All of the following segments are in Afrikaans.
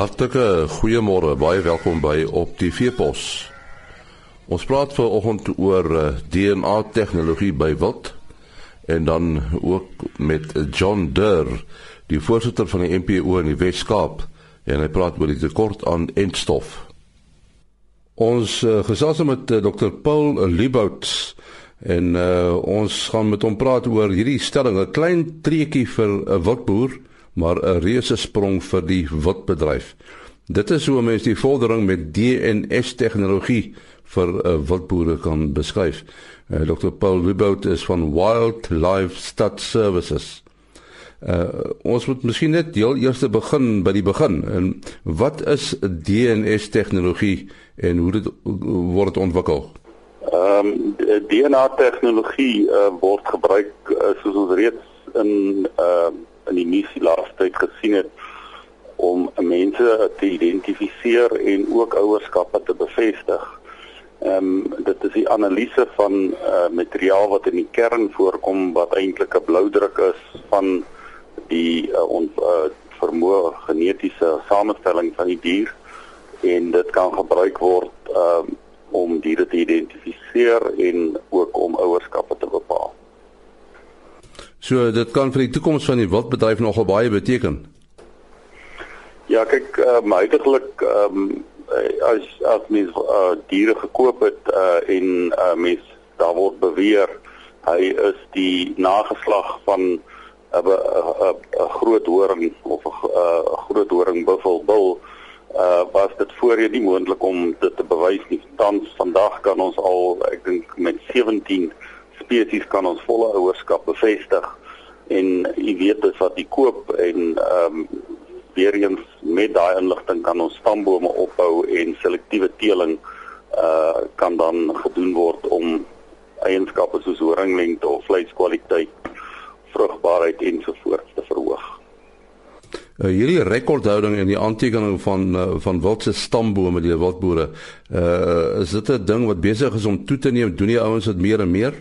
Hartlike goeiemôre, baie welkom by op die Veepos. Ons praat vanoggend oor eh, DNA tegnologie by wild en dan ook met John Durr, die voorsitter van die NPO in die Wes-Kaap en hy praat oor die tekort aan entstof. Ons uh, gesels met uh, eh, Dr Paul Liebout en uh, ons gaan met hom praat oor hierdie stelling, 'n klein treetjie vir 'n wildboer maar 'n reuse sprong vir die wildbedryf. Dit is hoe mense die vordering met DNS tegnologie vir uh, wildboere kan beskryf. Uh, Dr Paul Wibout is van Wildlife Stud Services. Uh, ons moet miskien net heel eers begin by die begin. En wat is DNS tegnologie en hoe dit word ontwikkel? Ehm um, DNA tegnologie uh, word gebruik uh, soos ons reeds in ehm uh, in die missie laaste tyd gesien het om mense te identifiseer en ook ouerskappe te bevestig. Ehm um, dit is die analise van uh, materiaal wat in die kern voorkom wat eintlik 'n bloudruk is van die uh, on, uh, vermoë genetiese samestelling van die dier en dit kan gebruik word um, om diere te identifiseer en ook om ouerskappe te bepaal. So dit kan vir die toekoms van die wildbedryf nogal baie beteken. Ja, kyk, uh, my uitelik ehm um, as as mens uh, diere gekoop het uh, en uh, mens daar word beweer hy is die nageslag van 'n 'n groot horing of 'n groot horing buffelbul uh was dit voorheen nie moontlik om dit te bewys nie. Tans vandag kan ons al ek dink met 17 spesies kan ons volle ouerskap bevestig en jy weet dis wat jy koop en ehm um, weer eens met daai inligting kan ons stambome opbou en selektiewe teeling uh kan dan gedoen word om eienskappe soos horinglengte of vleiskwaliteit, vrugbaarheid ensovoorts te verhoog. Uh, hierdie rekordhouding en die aantekening van uh, van wildse stambome deur wildboere, uh is dit 'n ding wat besig is om toe te neem? Doen die ouens dit meer en meer?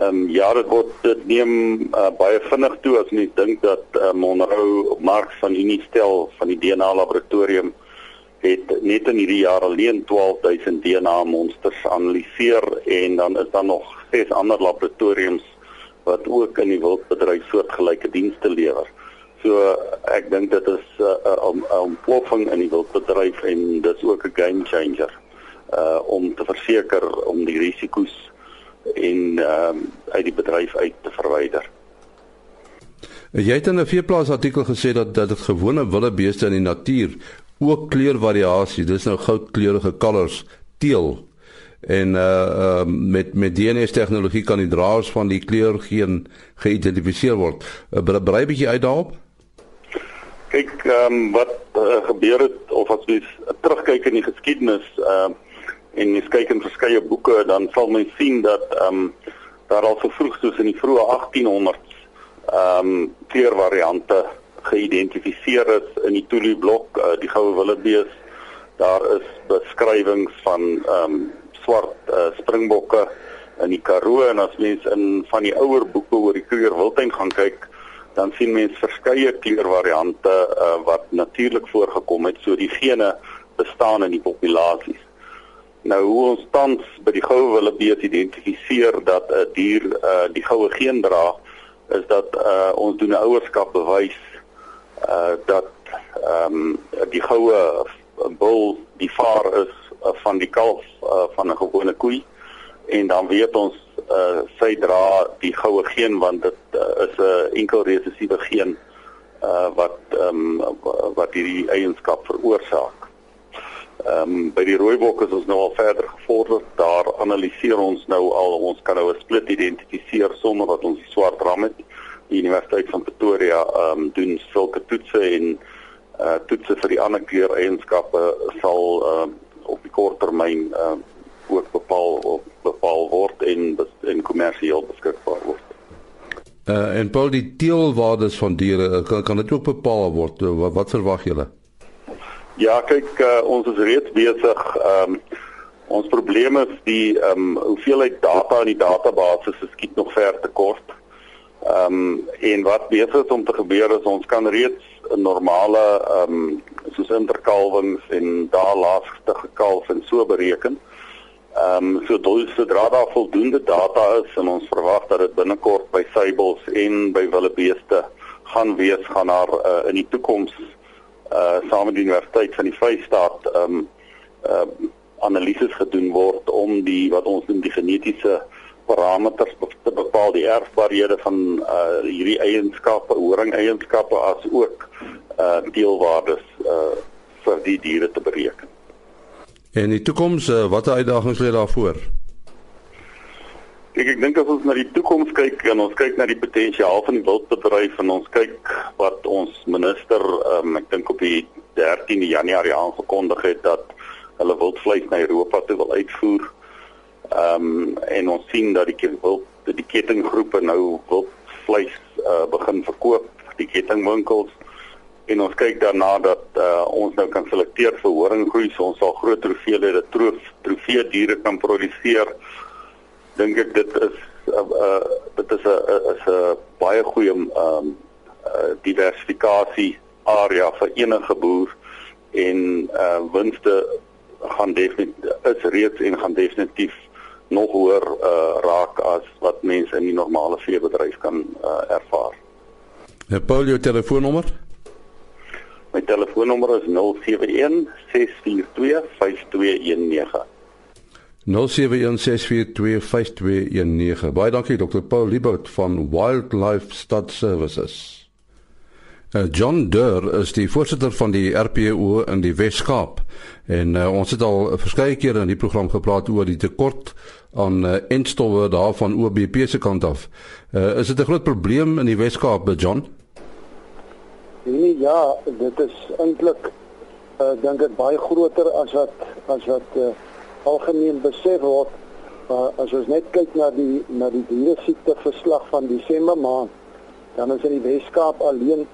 Ehm um, ja, dit word dit neem uh, baie vinnig toe as mens dink dat uh, Monroe Marx van Unie stel van die DNA laboratorium het net in hierdie jaar alleen 12000 DNA monsters analiseer en dan is daar nog ses ander laboratoriums wat ook in die wildbedryf soortgelyke dienste lewer. So ek dink dit is 'n uh, 'n ontploffing in die wildbedryf en dit is ook 'n game changer uh om te verseker om die risiko's en ehm um, uit die bedryf uit te verwyder. Jy het in 'n veeplaas artikel gesê dat dat dit gewone wilde beeste in die natuur ook kleurvariasie, dis nou goudkleurige kalvers teel en uh uh met met DNA tegnologie kan die draers van die kleur geen geïdentifiseer word. Uh, Brei bietjie uit daarop. Kyk, ehm um, wat uh, gebeur het of as jy terugkyk in die geskiedenis, ehm uh, en jy kyk in verskeie boeke dan sal mens sien dat ehm um, daar al so vroeg soos in die vroeë 1800s ehm um, kleurvariante geïdentifiseer is in die Tulu blok, uh, die goue wildebees. Daar is beskrywings van ehm um, swart uh, springbokke in die Karoo en as mens in van die ouer boeke oor die Kruger wildtuin gaan kyk, dan sien mens verskeie kleurvariante uh, wat natuurlik voorgekom het, so die gene bestaan in die populasies. Nou hoe ons tans by die goue wildebees identifiseer dat 'n dier uh die goue geen dra is dat uh ons doen 'n ouerskap bewys uh dat ehm um, die goue bul die vaar is uh, van die kalf uh, van 'n gewone koei en dan weet ons uh sy dra die goue geen want dit uh, is 'n enkel resessiewe geen uh wat ehm um, wat hierdie eienskap veroorsaak. Ehm um, by die rooibok is ons nou al verder gevorder. Daar analiseer ons nou al ons kan nou 'n split identifiseer sonder dat ons die swart ram het. Die Universiteit van Pretoria ehm um, doen sulke toetse en uh toetse vir die ander kleur eienskappe sal ehm um, op die kort termyn ehm um, ook bepaal op bepaal word en en kommersieel beskikbaar word. Uh en Paul die teelwaardes van diere kan, kan dit ook bepaal word. Wat, wat verwag julle? Ja, kyk, uh, ons is reeds besig. Ehm um, ons probleem is die ehm um, hoeveelheid data in die database skiet nog ver te kort. Ehm um, en wat besig is om te gebeur is ons kan reeds 'n normale ehm um, soos interkalwings en daar laaste gekalf en so bereken. Ehm um, so sodra daar voldoende data is en ons verwag dat dit binnekort by seibels en by wildebeeste gaan wees gaan daar uh, in die toekoms uh saam met die Universiteit van die Vrystaat ehm um, ehm uh, analises gedoen word om die wat ons noem die genetiese parameters te bepaal die erfbaarhede van uh hierdie eienskappe, horing eienskappe as ook uh deelwaardes uh vir die diere te bereken. En die toekoms, uh, watter uitdagings lê daarvoor? Ek ek dink as ons na die toekoms kyk en ons kyk na die potensiaal van die wildbedryf en ons kyk wat ons minister um, ek dink op die 13de Januarie aangekondig het dat hulle wildvleis na Europa toe wil uitvoer. Ehm um, en ons sien dat die wild die kettinggroepe nou wildvleis uh, begin verkoop, die kettingwinkels en ons kyk daarna dat uh, ons nou kan selekteer vir horinggroei, so ons sal groot hoeveelhede troof trofee diere kan produseer. Dink ek dit is uh, uh, dit is 'n is 'n baie goeie ehm um, uh, diversifikasie area vir enige boer en uh winste gaan definitief is reeds en gaan definitief nog hoër uh, raak as wat mense in die normale veebedryf kan uh, ervaar. Het Paul jou telefoonnommer? My telefoonnommer is 071 642 5219. 0716425219. Baie dankie Dr. Paul Liebert van Wildlife Stud Services. Uh, John Durr is die voorsitter van die RPO in die Wes-Kaap en uh, ons het al verskeie kere in die program gepraat oor die tekort aan uh, enstowwe daarvan OBP se kant af. Uh, is dit 'n groot probleem in die Wes-Kaap, John? Nee, ja, dit is eintlik uh, dink ek baie groter as wat as wat uh, algemeen besef word. Uh, as ons net kyk na die na die diere siekte verslag van Desember maand, dan is in die Wes-Kaap alleen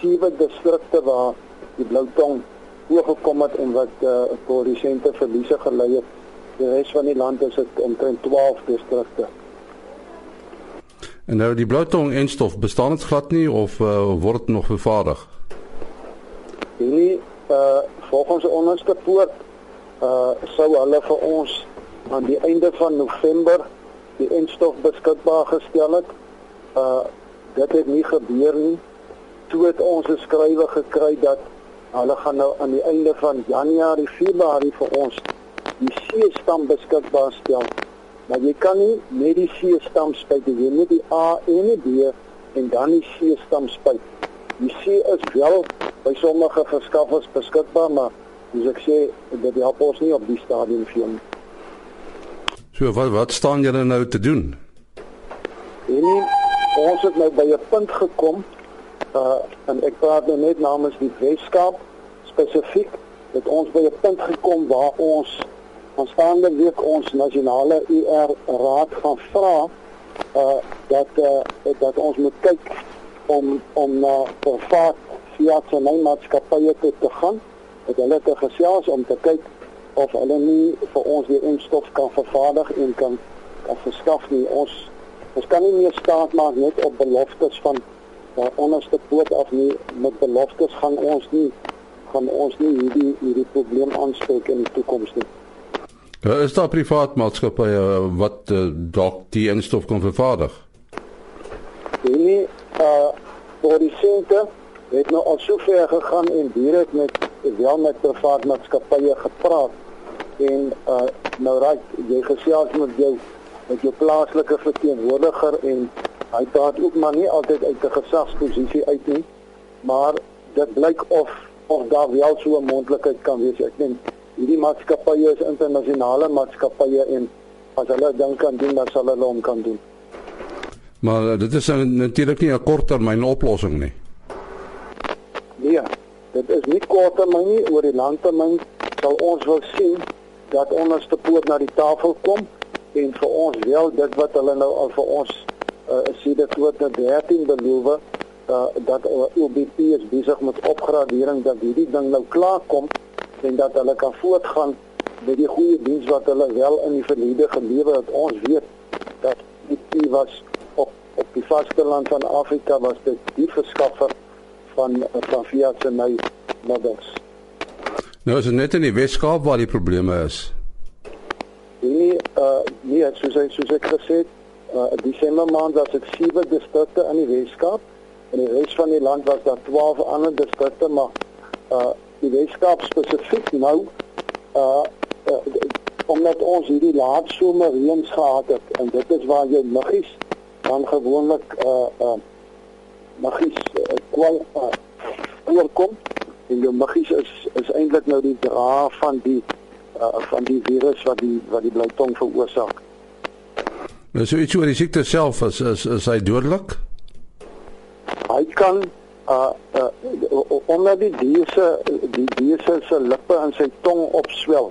sewe distrikte waar die bloutong oorgekom het en wat uh, tot resente verliese gelei het. Die res van die land is dit omtrent 12 distrikte. En nou die bloutong en stof bestaan dit glad nie of uh, word nog vervaardig? Nee, uh volgens onderste poort uh sou hulle vir ons aan die einde van November die enstof beskikbaar gestel het. Uh dit het nie gebeur nie toe het ons 'n skrywe gekry dat hulle gaan nou aan die einde van Januarie, Februarie vir ons die C-stam beskikbaar stel. Maar jy kan nie net die C-stam spuit, jy moet die A en die B en dan die C-stam spuit. Die C is wel by sommige verskaffers beskikbaar, maar soos ek sê, dit help ons nie op die stadium nie. So wat wat staan julle nou te doen? En ons het nou by 'n punt gekom uh en ek praat nou net namens die Weskaap spesifiek dat ons by 'n punt gekom waar ons aanstaande week ons nasionale UR raad gaan vra uh dat uh dat ons moet kyk om om na uh, privaat via sy maatskappye te, te gaan dat hulle te gesels om te kyk of hulle nie vir ons die instof kan vervaardig en kan kan verskaf nie ons ons kan nie meer staat maak net op beloftes van daar onderste poot af nie met beloftes gaan ons nie gaan ons nie hierdie hierdie probleem aanspreek in die toekoms nie. Ja, is daar privaat maatskappye wat uh, dalk die instof kan vervaardig? Nee, uh voor die sente het nou al so ver gegaan en direk met wel met privaat maatskappye gepraat en uh nou raak jy gesels met jou met jou plaaslike verteenwoordiger en Hy praat ook maar nie altyd uit 'n gesagsposisie uit nie, maar dit blyk of of daar wel so 'n moontlikheid kan wees. Ek dink hierdie maatskappye is internasionale maatskappye en as hulle dink kan doen, dan sal hulle hom kan doen. Maar uh, dit is natuurlik nie 'n korttermyn oplossing nie. Is nie korttermyn nie, oor die langtermyn sal ons wil sien dat ons te poot na die tafel kom en vir ons wel dit wat hulle nou al vir ons uh, sê dit tot 13 beloof uh, dat eh, OBP is besig met opgradering dat hierdie ding nou klaar kom en dat hulle kan voortgaan met die goeie diens wat hulle wel in die verlede gelewer het. Ons weet dat dit was op op die vasteland van Afrika was dit die verskaffer van van Fiat se my models. Nou is dit net in die Weskaap waar die probleme is. Nee, uh nee, soos ek soos ek gesê het, uh Desember maand was dit sewe distrikte in die Weskaap en die res van die land was daar 12 ander distrikte, maar uh die Weskaap spesifiek nou uh, uh omdat ons hierdie laat somer reëns gehad het en dit is waar jy muggies dan gewoonlik uh uh muggies uh, kwal uh, kom en jou muggies is is eintlik nou die dra van die uh, van die virus wat die wat die blou tong veroorsaak. Nou so iets oor die siekte self is is is hy dodelik? Hy kan uh, uh onder die diere die diere se lippe en sy tong opswel.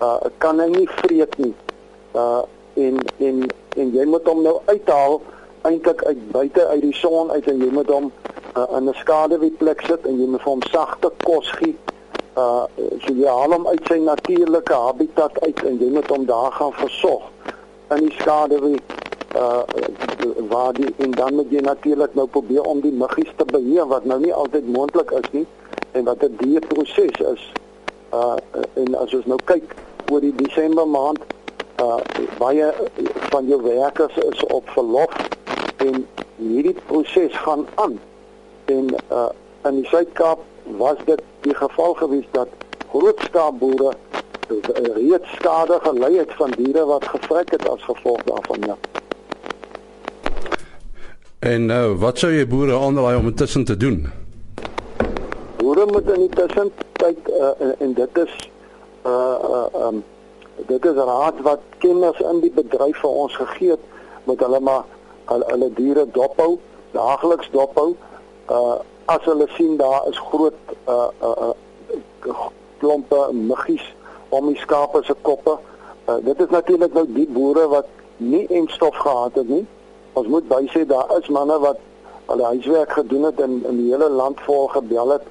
Uh kan hy nie vreet nie. Uh en en en jy moet hom nou uithaal eintlik uit buite uit die son uit en jy moet hom uh, in 'n skaduweeplek sit en jy moet vir hom sagte kos gee. Uh so jy haal hom uit sy natuurlike habitat uit en jy moet hom daar gaan versorg in die skadewee uh waar die en dan moet jy natuurlik nou probeer om die muggies te beheer wat nou nie altyd moontlik is nie en wat 'n duur proses is. Uh en as ons nou kyk oor die Desember maand uh baie van jou werkers is op verlof en hierdie proses gaan aan en uh in die Suid-Kaap was dit die geval gewees dat groot skaapboere reeds skade gelei het van diere wat gevrek het as gevolg daarvan ja. En nou, uh, wat sou jy boere aanraai om intussen te doen? Boere moet in die tussentyd uh, en, en dit is uh uh um dit is raad wat kenners in die bedryf vir ons gegee het met hulle maar hulle, hulle diere dophou, daagliks dophou uh as hulle sien daar is groot uh uh, uh klompe muggies om die skape se koppe. Uh, dit is natuurlik nou die boere wat nie enstof gehad het nie. Ons moet bysê daar is manne wat hulle huiswerk gedoen het en in die hele land vol gebel het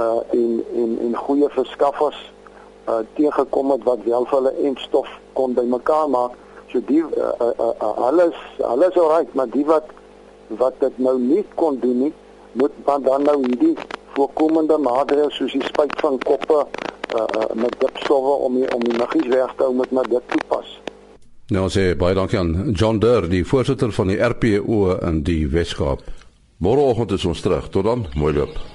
uh en en en goeie verskaffers uh teëgekom het wat wel vir hulle enstof kon bymekaar maak. So die uh, uh, uh, alles alles alright, maar die wat wat dit nou nie kon doen nie, moet dan dan nou hierdie voorkomende maatreëls soos die spuit van koppe uh, uh, met dipstowwe om die, om die muggies weg te hou met maar dit toepas. Nou sê baie dankie aan John Durr, die voorsitter van die RPO in die Weskaap. Môreoggend is ons terug. Tot dan, mooi loop.